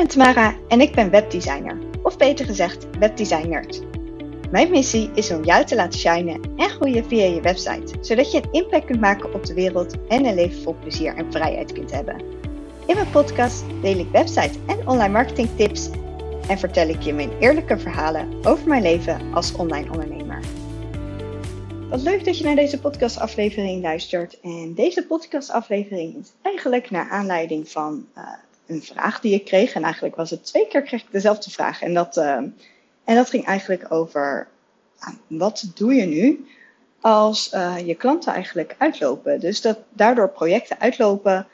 ben Tamara en ik ben webdesigner, of beter gezegd webdesigner. Mijn missie is om jou te laten shinen en groeien via je website, zodat je een impact kunt maken op de wereld en een leven vol plezier en vrijheid kunt hebben. In mijn podcast deel ik website en online marketing tips en vertel ik je mijn eerlijke verhalen over mijn leven als online ondernemer. Wat leuk dat je naar deze podcastaflevering luistert. En deze podcastaflevering is eigenlijk naar aanleiding van uh, een vraag die ik kreeg. En eigenlijk was het twee keer kreeg ik dezelfde vraag. En dat, uh, en dat ging eigenlijk over wat doe je nu als uh, je klanten eigenlijk uitlopen. Dus dat daardoor projecten uitlopen,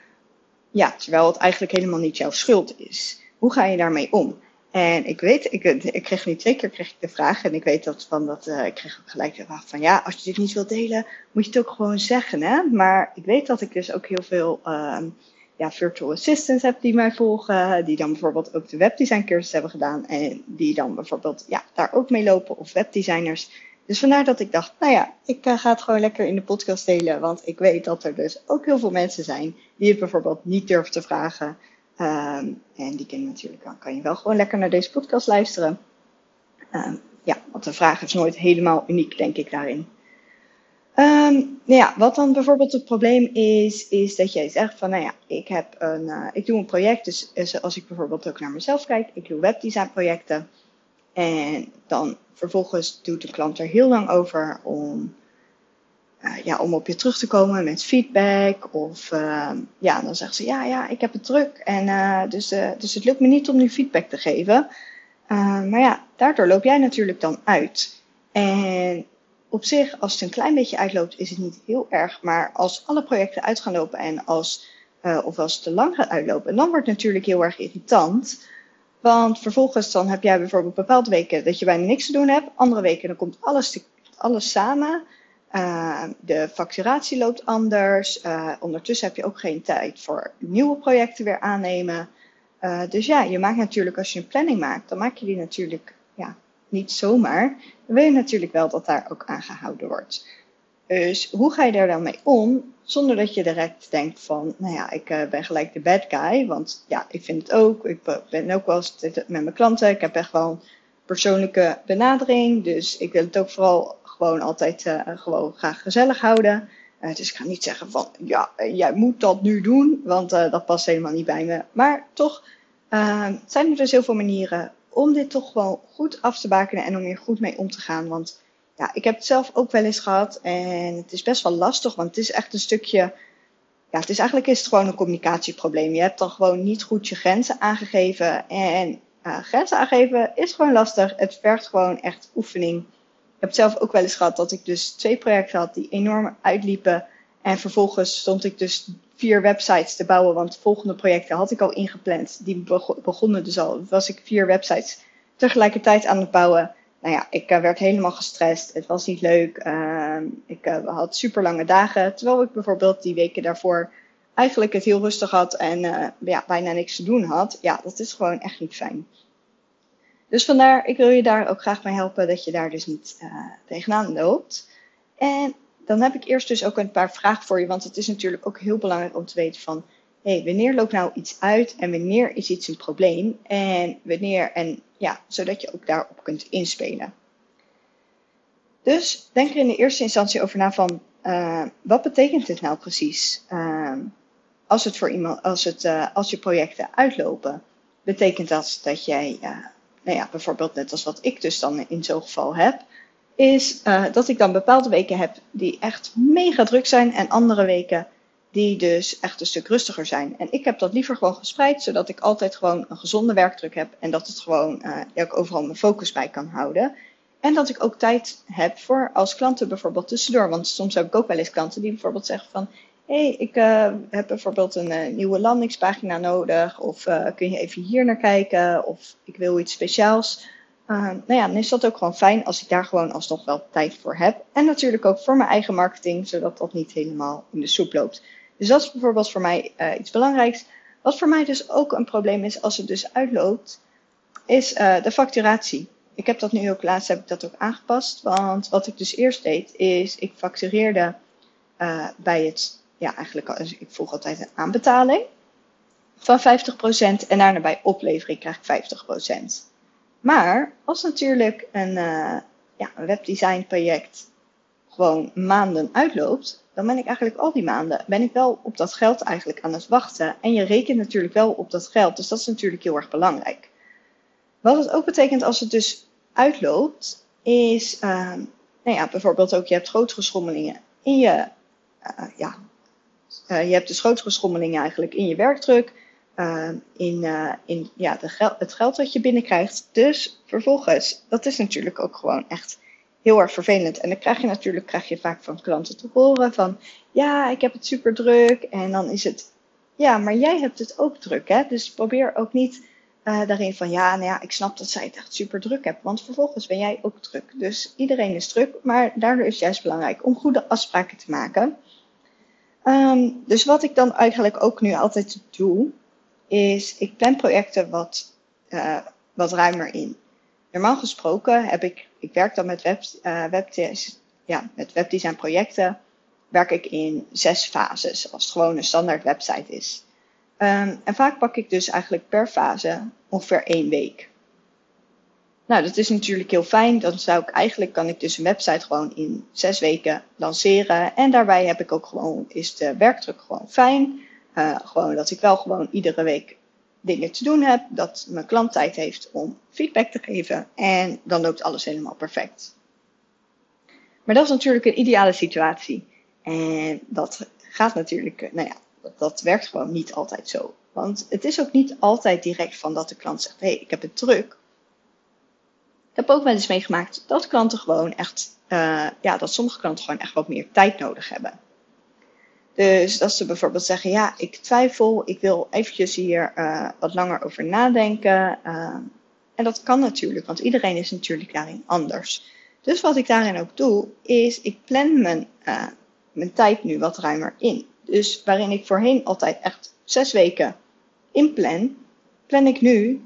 ja, terwijl het eigenlijk helemaal niet jouw schuld is. Hoe ga je daarmee om? En ik weet, ik, ik kreeg nu twee keer kreeg ik de vraag. En ik weet dat van dat, uh, ik kreeg ook gelijk de vraag van ja, als je dit niet wilt delen, moet je het ook gewoon zeggen. Hè? Maar ik weet dat ik dus ook heel veel uh, ja, virtual assistants heb die mij volgen. Die dan bijvoorbeeld ook de webdesign cursus hebben gedaan. En die dan bijvoorbeeld ja, daar ook mee lopen. Of webdesigners. Dus vandaar dat ik dacht, nou ja, ik uh, ga het gewoon lekker in de podcast delen. Want ik weet dat er dus ook heel veel mensen zijn die het bijvoorbeeld niet durven te vragen. Um, en die kennen natuurlijk, dan kan je wel gewoon lekker naar deze podcast luisteren. Um, ja, want de vraag is nooit helemaal uniek, denk ik daarin. Um, nou ja, wat dan bijvoorbeeld het probleem is, is dat jij zegt van, nou ja, ik heb een, uh, ik doe een project, dus, dus als ik bijvoorbeeld ook naar mezelf kijk, ik doe webdesign projecten. En dan vervolgens doet de klant er heel lang over om uh, ja, om op je terug te komen met feedback. Of uh, ja, dan zegt ze ja, ja, ik heb het druk. En dus, dus het lukt me niet om nu feedback te geven. maar ja, daardoor loop jij natuurlijk dan uit. En op zich, als het een klein beetje uitloopt, is het niet heel erg. Maar als alle projecten uit gaan lopen en als, of als het te lang gaat uitlopen, dan wordt het natuurlijk heel erg irritant. Want vervolgens dan heb jij bijvoorbeeld bepaalde weken dat je bijna niks te doen hebt. Andere weken dan komt alles, alles samen. Uh, de facturatie loopt anders. Uh, ondertussen heb je ook geen tijd voor nieuwe projecten weer aannemen. Dus ja, je maakt natuurlijk, als je een planning maakt, dan maak je die natuurlijk ja, niet zomaar. Wil je natuurlijk wel dat daar ook aan gehouden wordt. Dus hoe ga je daar dan mee om? Zonder dat je direct denkt van, nou ja, ik ben gelijk de bad guy. Want ja, ik vind het ook. Ik ben ook wel eens met mijn klanten. Ik heb echt wel een persoonlijke benadering. Dus ik wil het ook vooral gewoon altijd uh, gewoon graag gezellig houden. Uh, dus ik ga niet zeggen van, ja, jij moet dat nu doen, want dat past helemaal niet bij me. Maar toch zijn er dus heel veel manieren om dit toch wel goed af te bakenen en om hier goed mee om te gaan. Want ja, ik heb het zelf ook wel eens gehad en het is best wel lastig, want het is echt een stukje, ja, het is eigenlijk is het gewoon een communicatieprobleem. Je hebt dan gewoon niet goed je grenzen aangegeven en grenzen aangeven is gewoon lastig. Het vergt gewoon echt oefening. Ik heb zelf ook wel eens gehad dat ik dus twee projecten had die enorm uitliepen. En vervolgens stond ik dus vier websites te bouwen, want volgende projecten had ik al ingepland. Die begonnen dus al, was ik vier websites tegelijkertijd aan het bouwen. Nou ja, ik uh, werd helemaal gestrest. Het was niet leuk. Uh, ik uh, had super lange dagen. Terwijl ik bijvoorbeeld die weken daarvoor eigenlijk het heel rustig had en ja, bijna niks te doen had. Ja, dat is gewoon echt niet fijn. Dus vandaar, ik wil je daar ook graag mee helpen dat je daar dus niet tegenaan loopt. En dan heb ik eerst dus ook een paar vragen voor je, want het is natuurlijk ook heel belangrijk om te weten van, hey, wanneer loopt nou iets uit en wanneer is iets een probleem en wanneer, en ja, zodat je ook daarop kunt inspelen. Dus denk er in de eerste instantie over na van, uh, wat betekent dit nou precies? Uh, als het voor iemand, als het, uh, als je projecten uitlopen, betekent dat dat jij nou ja, bijvoorbeeld net als wat ik dus dan in zo'n geval heb, is uh, dat ik dan bepaalde weken heb die echt mega druk zijn en andere weken die dus echt een stuk rustiger zijn. En ik heb dat liever gewoon gespreid, zodat ik altijd gewoon een gezonde werkdruk heb en dat het gewoon, uh, dat ik overal mijn focus bij kan houden. En dat ik ook tijd heb voor als klanten bijvoorbeeld tussendoor. Want soms heb ik ook wel eens klanten die bijvoorbeeld zeggen van hey, ik uh, heb bijvoorbeeld een nieuwe landingspagina nodig. Of kun je even hier naar kijken. Of ik wil iets speciaals. Nou ja, dan is dat ook gewoon fijn als ik daar gewoon alsnog wel tijd voor heb. En natuurlijk ook voor mijn eigen marketing, zodat dat niet helemaal in de soep loopt. Dus dat is bijvoorbeeld voor mij iets belangrijks. Wat voor mij dus ook een probleem is als het dus uitloopt, is de facturatie. Ik heb dat nu ook laatst heb ik dat ook aangepast. Want wat ik dus eerst deed, is ik factureerde bij het ja, eigenlijk, ik volg altijd een aanbetaling. van 50% en daarna bij oplevering krijg ik 50%. Maar als natuurlijk een, uh, ja, een webdesign project gewoon maanden uitloopt, dan ben ik eigenlijk al die maanden ben ik wel op dat geld eigenlijk aan het wachten. En je rekent natuurlijk wel op dat geld, dus dat is natuurlijk heel erg belangrijk. Wat het ook betekent als het dus uitloopt, is uh, nou ja, bijvoorbeeld ook je hebt grotere schommelingen in je, uh, ja, uh, je hebt dus grotere schommelingen eigenlijk in je werkdruk, uh, in, in ja, het geld dat je binnenkrijgt. Dus vervolgens, dat is natuurlijk ook gewoon echt heel erg vervelend. En dan krijg je natuurlijk krijg je vaak van klanten te horen van, ja, ik heb het super druk. En dan is het, ja, maar jij hebt het ook druk, hè? Dus probeer ook niet uh, daarin van ja, nou ja, ik snap dat zij het echt super druk hebben. Want vervolgens ben jij ook druk. Dus iedereen is druk, maar daardoor is het juist belangrijk om goede afspraken te maken. Um, dus wat ik dan eigenlijk ook nu altijd doe, is ik plan projecten wat, uh, wat ruimer in. Normaal gesproken heb ik, ik werk dan met, web, web, ja, met webdesign projecten, werk ik in zes fases, als het gewoon een standaard website is. Um, en vaak pak ik dus eigenlijk per fase ongeveer één week. Nou, dat is natuurlijk heel fijn. Dan zou ik eigenlijk kan ik dus een website gewoon in zes weken lanceren. En daarbij heb ik ook gewoon, is de werkdruk gewoon fijn. Uh, gewoon dat ik wel gewoon iedere week dingen te doen heb. Dat mijn klant tijd heeft om feedback te geven. En dan loopt alles helemaal perfect. Maar dat is natuurlijk een ideale situatie. En dat gaat natuurlijk, nou ja, dat, dat werkt gewoon niet altijd zo. Want het is ook niet altijd direct van dat de klant zegt: hé, hey, ik heb het druk. Ik heb ook wel eens meegemaakt dat klanten gewoon echt, uh, ja, dat sommige klanten gewoon echt wat meer tijd nodig hebben. Dus dat ze bijvoorbeeld zeggen: ja, ik twijfel, ik wil eventjes hier uh, wat langer over nadenken. Uh, en dat kan natuurlijk, want iedereen is natuurlijk daarin anders. Dus wat ik daarin ook doe, is ik plan mijn, mijn tijd nu wat ruimer in. Dus waarin ik voorheen altijd echt zes weken inplan, plan ik nu,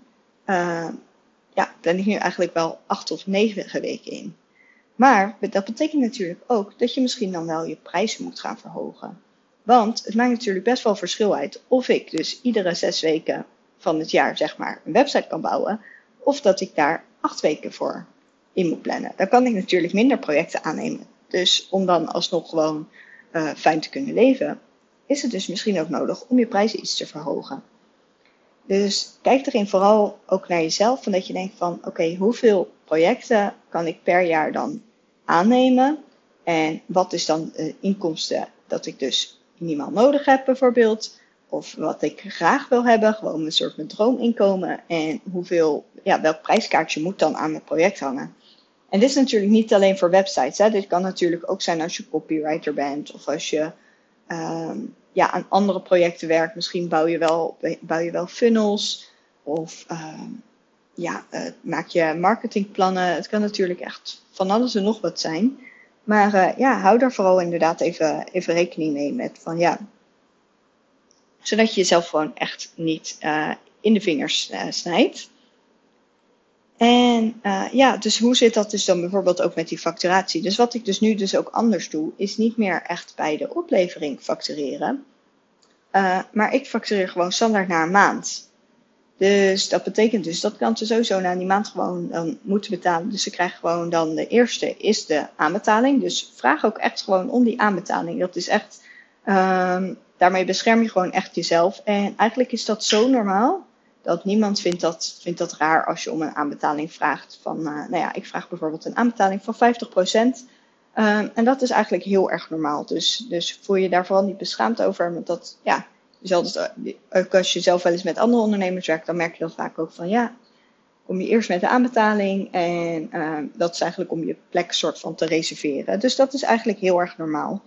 ja, plan ik nu eigenlijk wel acht of negen weken in. Maar dat betekent natuurlijk ook dat je misschien dan wel je prijzen moet gaan verhogen. Want het maakt natuurlijk best wel verschil uit of ik dus iedere zes weken van het jaar zeg maar een website kan bouwen, of dat ik daar acht weken voor in moet plannen. Dan kan ik natuurlijk minder projecten aannemen. Dus om dan alsnog gewoon uh, fijn te kunnen leven, is het dus misschien ook nodig om je prijzen iets te verhogen. Dus kijk erin vooral ook naar jezelf, van dat je denkt van oké, hoeveel projecten kan ik per jaar dan aannemen? En wat is dan de inkomsten dat ik dus minimaal nodig heb bijvoorbeeld? Of wat ik graag wil hebben, gewoon een soort mijn droominkomen. En hoeveel, ja, welk prijskaartje moet dan aan mijn project hangen? En dit is natuurlijk niet alleen voor websites. Hè. Dit kan natuurlijk ook zijn als je copywriter bent of als je um, ja, aan andere projecten werkt. Misschien bouw je wel, bouw je wel funnels of uh, ja, uh, maak je marketingplannen. Het kan natuurlijk echt van alles en nog wat zijn. Maar uh, ja, hou daar vooral inderdaad even, even rekening mee met van ja. Zodat je jezelf gewoon echt niet uh, in de vingers snijdt. En ja, dus hoe zit dat dus dan bijvoorbeeld ook met die facturatie? Dus wat ik dus nu dus ook anders doe, is niet meer echt bij de oplevering factureren. Maar ik factureer gewoon standaard na een maand. Dus dat betekent dus dat klanten sowieso na die maand gewoon dan moeten betalen. Dus ze krijgen gewoon dan de eerste is de aanbetaling. Dus vraag ook echt gewoon om die aanbetaling. Dat is echt, um, daarmee bescherm je gewoon echt jezelf. En eigenlijk is dat zo normaal dat niemand vindt dat, vindt dat raar als je om een aanbetaling vraagt. Van, uh, nou ja, ik vraag bijvoorbeeld een aanbetaling van 50%. Um, en dat is eigenlijk heel erg normaal. Dus, dus voel je daar vooral niet beschaamd over. Want dat, ja, dus als je zelf wel eens met andere ondernemers werkt, dan merk je dat vaak ook van ja, kom je eerst met de aanbetaling en uh, dat is eigenlijk om je plek soort van te reserveren. Dus dat is eigenlijk heel erg normaal.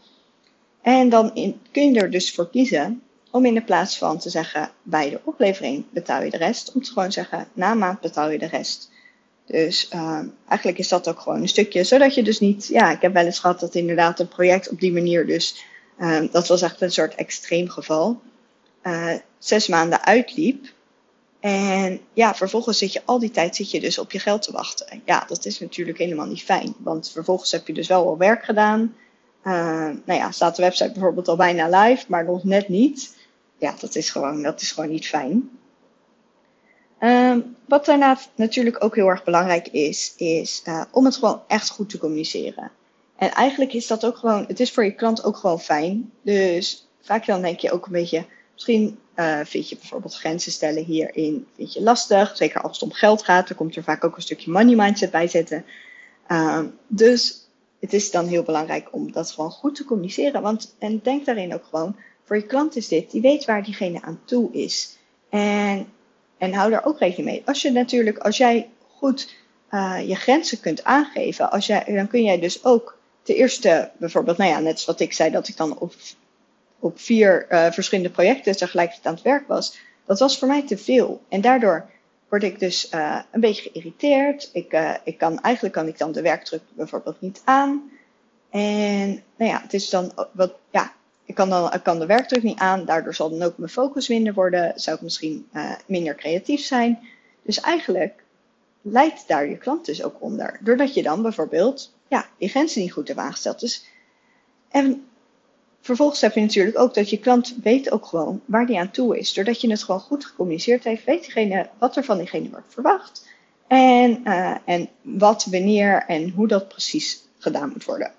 En dan in, kun je er dus voor kiezen om in de plaats van te zeggen bij de oplevering betaal je de rest, om te gewoon zeggen na maand betaal je de rest. Dus uh, eigenlijk is dat ook gewoon een stukje, zodat je dus niet, ja, ik heb wel eens gehad dat inderdaad een project op die manier dus, uh, dat was echt een soort extreem geval, uh, zes maanden uitliep. En ja, vervolgens zit je al die tijd zit je dus op je geld te wachten. Ja, dat is natuurlijk helemaal niet fijn, want vervolgens heb je dus wel al werk gedaan. Uh, nou ja, staat de website bijvoorbeeld al bijna live, maar nog net niet ja, dat is gewoon, dat is gewoon niet fijn. Ehm, wat daarnaast natuurlijk ook heel erg belangrijk is, is uh, om het gewoon echt goed te communiceren. En eigenlijk is dat ook gewoon, het is voor je klant ook gewoon fijn. Dus vaak dan denk je ook een beetje, misschien uh, vind je bijvoorbeeld grenzen stellen hierin, vind je lastig. Zeker als het om geld gaat, dan komt er vaak ook een stukje money mindset bij zetten. Uh, dus het is dan heel belangrijk om dat gewoon goed te communiceren. Want, en denk daarin ook gewoon, voor je klant is dit, die weet waar diegene aan toe is. En, en hou daar ook rekening mee. Als je natuurlijk, als jij goed uh, je grenzen kunt aangeven, als jij, dan kun jij dus ook ten eerste bijvoorbeeld, nou ja, net zoals wat ik zei, dat ik dan op, op vier uh, verschillende projecten tegelijkertijd aan het werk was. Dat was voor mij te veel. En daardoor word ik dus uh, een beetje geïrriteerd. Ik, uh, ik kan, eigenlijk kan ik dan de werkdruk bijvoorbeeld niet aan. En nou ja, het is dan wat, ja, ik kan, dan, ik kan de werkdruk niet aan. Daardoor zal dan ook mijn focus minder worden. Zou ik misschien minder creatief zijn. Dus eigenlijk leidt daar je klant dus ook onder. Doordat je dan bijvoorbeeld ja, je grenzen niet goed hebt aangesteld. Dus, en vervolgens heb je natuurlijk ook dat je klant weet ook gewoon waar die aan toe is. Doordat je het gewoon goed gecommuniceerd heeft, weet diegene wat er van diegene wordt verwacht. En, uh, en wat, wanneer en hoe dat precies gedaan moet worden.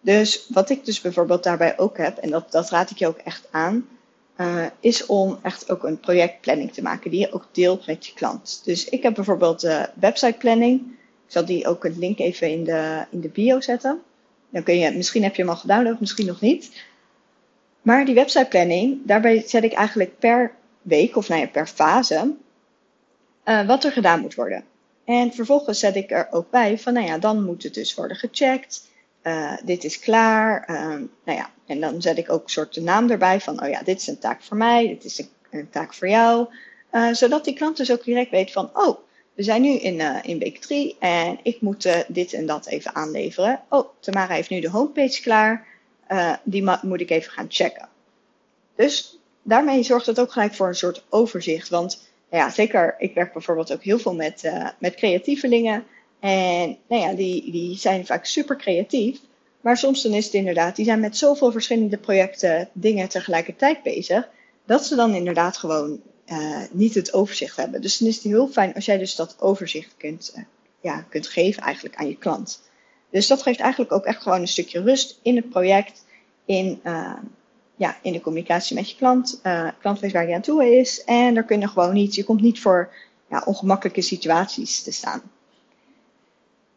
Dus wat ik dus bijvoorbeeld daarbij ook heb, en dat, dat raad ik je ook echt aan, uh, is om echt ook een projectplanning te maken die je ook deelt met je klant. Dus ik heb bijvoorbeeld de websiteplanning. Ik zal die ook een link even in de, in de bio zetten. Dan kun je, misschien heb je hem al gedownload, misschien nog niet. Maar die websiteplanning, daarbij zet ik eigenlijk per week, of nou ja, per fase, uh, wat er gedaan moet worden. En vervolgens zet ik er ook bij van, nou ja, dan moet het dus worden gecheckt. Uh, dit is klaar. Uh, nou ja, en dan zet ik ook een soort de naam erbij van, oh ja, dit is een taak voor mij, dit is een, taak voor jou. Uh, zodat die klant dus ook direct weet van, oh, we zijn nu in, in week 3 en ik moet dit en dat even aanleveren. Oh, Tamara heeft nu de homepage klaar. Die moet ik even gaan checken. Dus daarmee zorgt het ook gelijk voor een soort overzicht. Want ja, zeker, ik werk bijvoorbeeld ook heel veel met, met creatievelingen. En nou ja, die, die zijn vaak super creatief. Maar soms dan is het inderdaad, die zijn met zoveel verschillende projecten, dingen tegelijkertijd bezig. Dat ze dan inderdaad gewoon uh, niet het overzicht hebben. Dus dan is het heel fijn als jij dus dat overzicht kunt, uh, ja, kunt geven eigenlijk aan je klant. Dus dat geeft eigenlijk ook echt gewoon een stukje rust in het project. In, uh, ja, in de communicatie met je klant. klant weet waar hij aan toe is. En er kunnen gewoon niet, je komt niet voor ja, ongemakkelijke situaties te staan.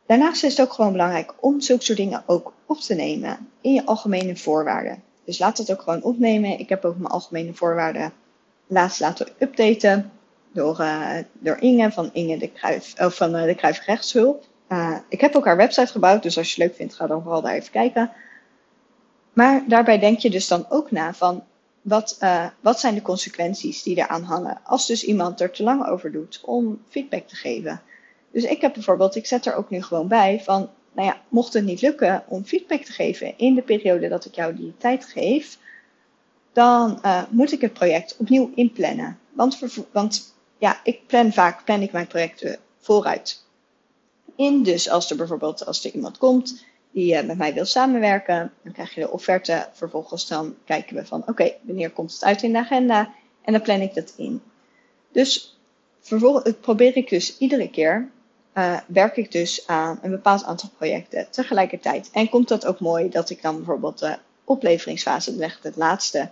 Daarnaast is het ook gewoon belangrijk om zulke soort dingen ook op te nemen in je algemene voorwaarden. Dus laat het ook gewoon opnemen. Ik heb ook mijn algemene voorwaarden laatst laten updaten door, uh, door Inge van Inge de Kruif, of van uh, de Kruif. Uh, ik heb ook haar website gebouwd, dus als je het leuk vindt, ga dan vooral daar even kijken. Maar daarbij denk je dus dan ook na van wat, wat zijn de consequenties die eraan hangen als dus iemand er te lang over doet om feedback te geven. Dus ik heb bijvoorbeeld, ik zet er ook nu gewoon bij van, nou ja, mocht het niet lukken om feedback te geven in de periode dat ik jou die tijd geef, dan uh, moet ik het project opnieuw inplannen. Want, want ja, ik plan vaak, plan ik mijn projecten vooruit in. Dus als er bijvoorbeeld, als er iemand komt die uh, met mij wil samenwerken, dan krijg je de offerte. Vervolgens dan kijken we van, oké, wanneer komt het uit in de agenda? En dan plan ik dat in. Dus vervolgens probeer ik dus iedere keer uh, werk ik dus aan een bepaald aantal projecten tegelijkertijd. En komt dat ook mooi dat ik dan bijvoorbeeld de opleveringsfase leg, het laatste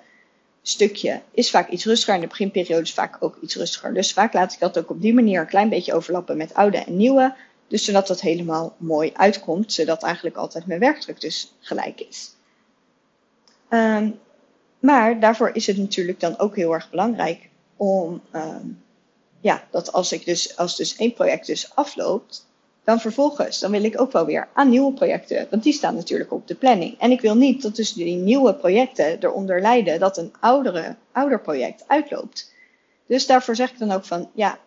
stukje, is vaak iets rustiger. En de beginperiode is vaak ook iets rustiger. Dus vaak laat ik dat ook op die manier een klein beetje overlappen met oude en nieuwe. Dus zodat dat helemaal mooi uitkomt, zodat eigenlijk altijd mijn werkdruk dus gelijk is. Um, maar daarvoor is het natuurlijk dan ook heel erg belangrijk om um, ja, dat als ik dus, als dus één project dus afloopt, dan vervolgens, dan wil ik ook wel weer aan nieuwe projecten, want die staan natuurlijk op de planning. En ik wil niet dat dus die nieuwe projecten eronder lijden dat een oudere, ouder project uitloopt. Dus daarvoor zeg ik dan ook van, ja,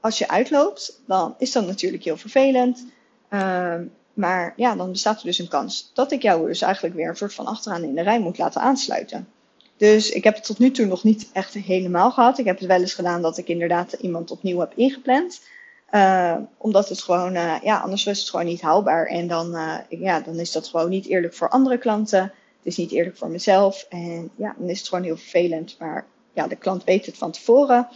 als je uitloopt, dan is dat natuurlijk heel vervelend. Uh, maar ja, dan bestaat er dus een kans dat ik jou dus eigenlijk weer een soort van achteraan in de rij moet laten aansluiten. Dus ik heb het tot nu toe nog niet echt helemaal gehad. Ik heb het wel eens gedaan dat ik inderdaad iemand opnieuw heb ingepland. Uh, omdat het gewoon, uh, ja, anders was het gewoon niet haalbaar. En dan, uh, ja, dan is dat gewoon niet eerlijk voor andere klanten. Het is niet eerlijk voor mezelf. En ja, dan is het gewoon heel vervelend. Maar ja, de klant weet het van tevoren.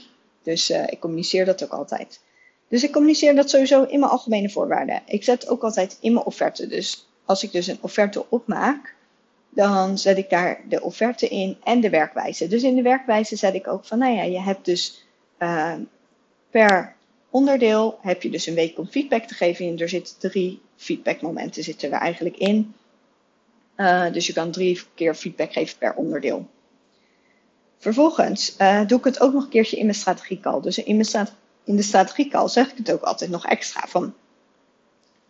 Dus uh, ik communiceer dat ook altijd. Dus ik communiceer dat sowieso in mijn algemene voorwaarden. Ik zet ook altijd in mijn offerte. Dus als ik dus een offerte opmaak, dan zet ik daar de offerte in en de werkwijze. Dus in de werkwijze zet ik ook van, nou ja, je hebt dus uh, per onderdeel heb je dus een week om feedback te geven. En er zitten drie feedbackmomenten zitten er eigenlijk in. Uh, dus je kan drie keer feedback geven per onderdeel. Vervolgens uh, doe ik het ook nog een keertje in mijn strategiecall. Dus in, mijn in de strategiecall zeg ik het ook altijd nog extra van.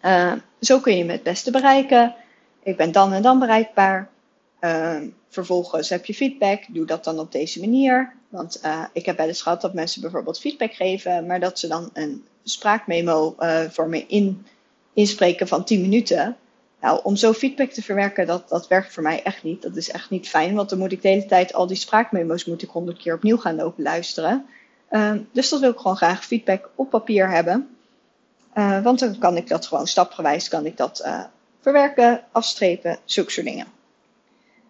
Uh, zo kun je me het beste bereiken. Ik ben dan en dan bereikbaar. Uh, vervolgens heb je feedback. Doe dat dan op deze manier. Want ik heb wel eens gehad dat mensen bijvoorbeeld feedback geven, maar dat ze dan een spraakmemo voor me in, inspreken van 10 minuten. Nou, om zo feedback te verwerken, dat, dat werkt voor mij echt niet. Dat is echt niet fijn, want dan moet ik de hele tijd al die spraakmemo's moet ik honderd keer opnieuw gaan lopen luisteren. Uh, dus dat wil ik gewoon graag feedback op papier hebben. Uh, want dan kan ik dat gewoon stapgewijs kan ik dat uh, verwerken, afstrepen, zulke soort dingen.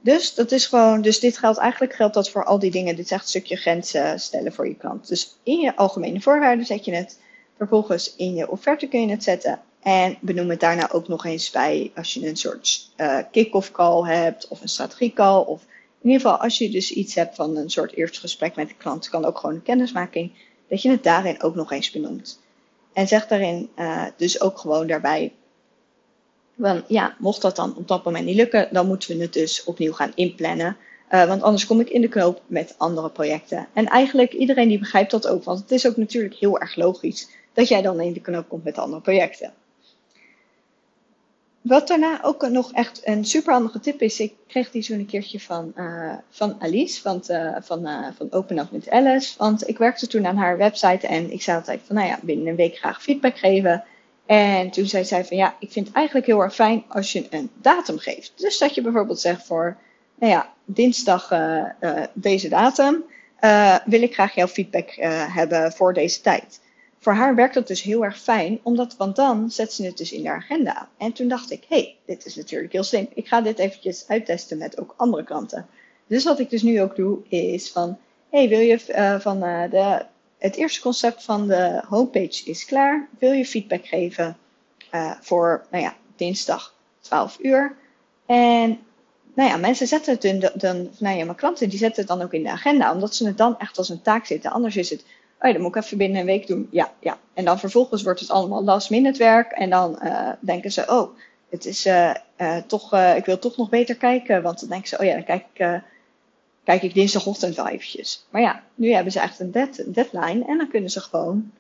Dus dat is gewoon, dus dit geldt eigenlijk geldt dat voor al die dingen. Dit is echt een stukje grenzen stellen voor je klant. Dus in je algemene voorwaarden zet je het. Vervolgens in je offerte kun je het zetten. En benoem het daarna ook nog eens bij als je een soort uh, kick-off call hebt of een strategiecall. Of in ieder geval als je dus iets hebt van een soort eerste gesprek met de klant, kan ook gewoon een kennismaking, dat je het daarin ook nog eens benoemt. En zeg daarin uh, dus ook gewoon daarbij, van ja, mocht dat dan op dat moment niet lukken, dan moeten we het dus opnieuw gaan inplannen. Uh, want anders kom ik in de knoop met andere projecten. En eigenlijk iedereen die begrijpt dat ook, want het is ook natuurlijk heel erg logisch dat jij dan in de knoop komt met andere projecten. Wat daarna ook nog echt een super handige tip is, ik kreeg die zo'n keertje van, uh, van Alice, van, uh, van, uh, van Open Up met Alice. Want ik werkte toen aan haar website en ik zei altijd van, nou ja, binnen een week graag feedback geven. En toen zei zij van, ja, ik vind het eigenlijk heel erg fijn als je een datum geeft. Dus dat je bijvoorbeeld zegt voor, nou ja, dinsdag deze datum, wil ik graag jouw feedback hebben voor deze tijd voor haar werkt dat dus heel erg fijn, omdat, want dan zet ze het dus in de agenda. En toen dacht ik, hé, hey, dit is natuurlijk heel slim. Ik ga dit eventjes uittesten met ook andere klanten. Dus wat ik dus nu ook doe, is van, hey, wil je uh, van uh, de, het eerste concept van de homepage is klaar. Wil je feedback geven uh, voor, nou ja, dinsdag 12 uur. En nou ja, mensen zetten het dan, dan, nou ja, mijn klanten die zetten het dan ook in de agenda, omdat ze het dan echt als een taak zitten. Anders is het, oh ja, dat moet ik even binnen een week doen. Ja, ja. En dan vervolgens wordt het allemaal last minute werk. En dan uh, denken ze, oh, het is uh, uh, toch, ik wil toch nog beter kijken. Want dan denken ze, oh ja, dan kijk ik, kijk ik dinsdagochtend wel eventjes. Maar ja, nu hebben ze echt een, een deadline. En dan kunnen ze gewoon,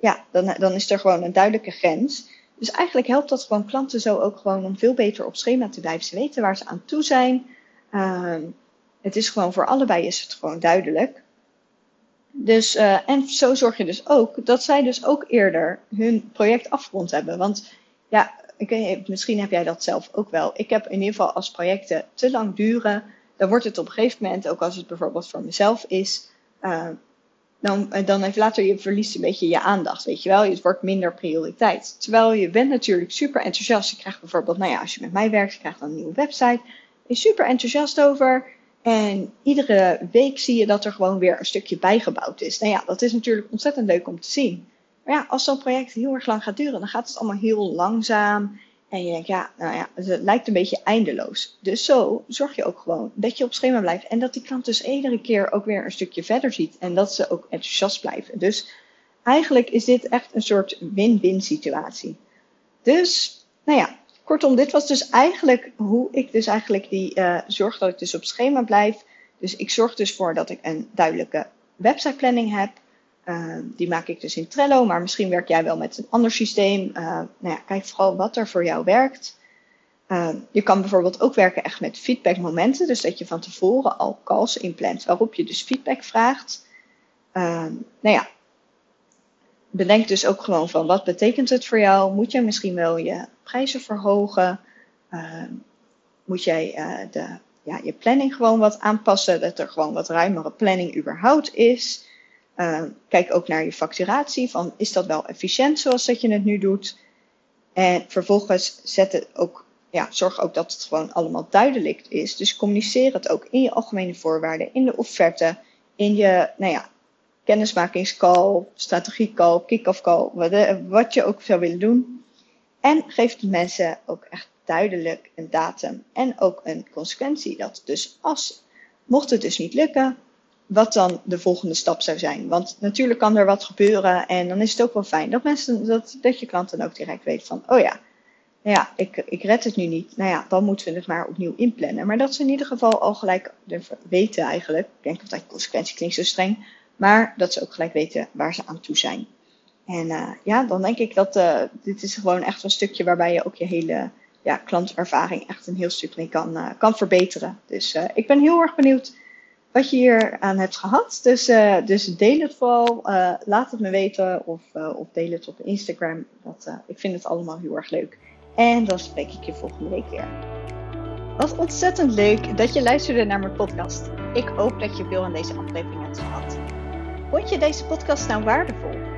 ja, dan, dan is er gewoon een duidelijke grens. Dus eigenlijk helpt dat gewoon klanten zo ook gewoon om veel beter op schema te blijven. Ze weten waar ze aan toe zijn. Ehm, het is gewoon voor allebei is het gewoon duidelijk. Dus, uh, en zo zorg je dus ook dat zij dus ook eerder hun project afgerond hebben. Want ja, misschien heb jij dat zelf ook wel. Ik heb in ieder geval als projecten te lang duren, dan wordt het op een gegeven moment, ook als het bijvoorbeeld voor mezelf is, uh, dan, dan heeft later je verliest een beetje je aandacht, weet je wel. Het wordt minder prioriteit. Terwijl je bent natuurlijk super enthousiast. Je krijgt bijvoorbeeld, nou ja, als je met mij werkt, je krijgt dan een nieuwe website. Je is super enthousiast over. En iedere week zie je dat er gewoon weer een stukje bijgebouwd is. Nou ja, dat is natuurlijk ontzettend leuk om te zien. Maar ja, als zo'n project heel erg lang gaat duren, dan gaat het allemaal heel langzaam. En je denkt, ja, nou ja, het lijkt een beetje eindeloos. Dus zo zorg je ook gewoon dat je op schema blijft. En dat die klant dus iedere keer ook weer een stukje verder ziet. En dat ze ook enthousiast blijven. Dus eigenlijk is dit echt een soort win-win situatie. Dus, nou ja, Kortom, dit was dus eigenlijk hoe ik dus eigenlijk die uh, zorg dat ik dus op schema blijf. Dus ik zorg dus voor dat ik een duidelijke websiteplanning heb. Uh, die maak ik dus in Trello, maar misschien werk jij wel met een ander systeem. Uh, nou ja, kijk vooral wat er voor jou werkt. je kan bijvoorbeeld ook werken echt met feedbackmomenten. Dus dat je van tevoren al calls inplant waarop je dus feedback vraagt. nou ja, bedenk dus ook gewoon van wat betekent het voor jou? Moet jij misschien wel je prijzen verhogen? Uh, moet jij uh, de, ja, je planning gewoon wat aanpassen, dat er gewoon wat ruimere planning überhaupt is? Uh, kijk ook naar je facturatie, van is dat wel efficiënt zoals dat je het nu doet? En vervolgens zet het ook, ja, zorg ook dat het gewoon allemaal duidelijk is. Dus communiceer het ook in je algemene voorwaarden, in de offerte, in je, nou ja, kennismakingscall, strategiecall, kick-off call, wat, eh, wat je ook zou willen doen. En geef de mensen ook echt duidelijk een datum en ook een consequentie. Dat dus als, mocht het dus niet lukken, wat dan de volgende stap zou zijn. Want natuurlijk kan er wat gebeuren en dan is het ook wel fijn dat mensen, dat, dat je klant dan ook direct weet van, oh ja, nou ja, ik, ik red het nu niet. Nou ja, dan moeten we het maar opnieuw inplannen. Maar dat ze in ieder geval al gelijk weten eigenlijk. Ik denk dat consequentie klinkt zo streng. Maar dat ze ook gelijk weten waar ze aan toe zijn. En uh, ja, dan denk ik dat uh, dit is gewoon echt een stukje waarbij je ook je hele ja, klantervaring echt een heel stuk mee kan, uh, kan verbeteren. Dus ik ben heel erg benieuwd wat je hier aan hebt gehad. Dus, dus deel het vooral. laat het me weten of, of deel het op Instagram. Ik vind het allemaal heel erg leuk. En dan spreek ik je volgende week weer. Wat ontzettend leuk dat je luisterde naar mijn podcast. Ik hoop dat je veel aan deze aflevering hebt gehad. Vond je deze podcast nou waardevol?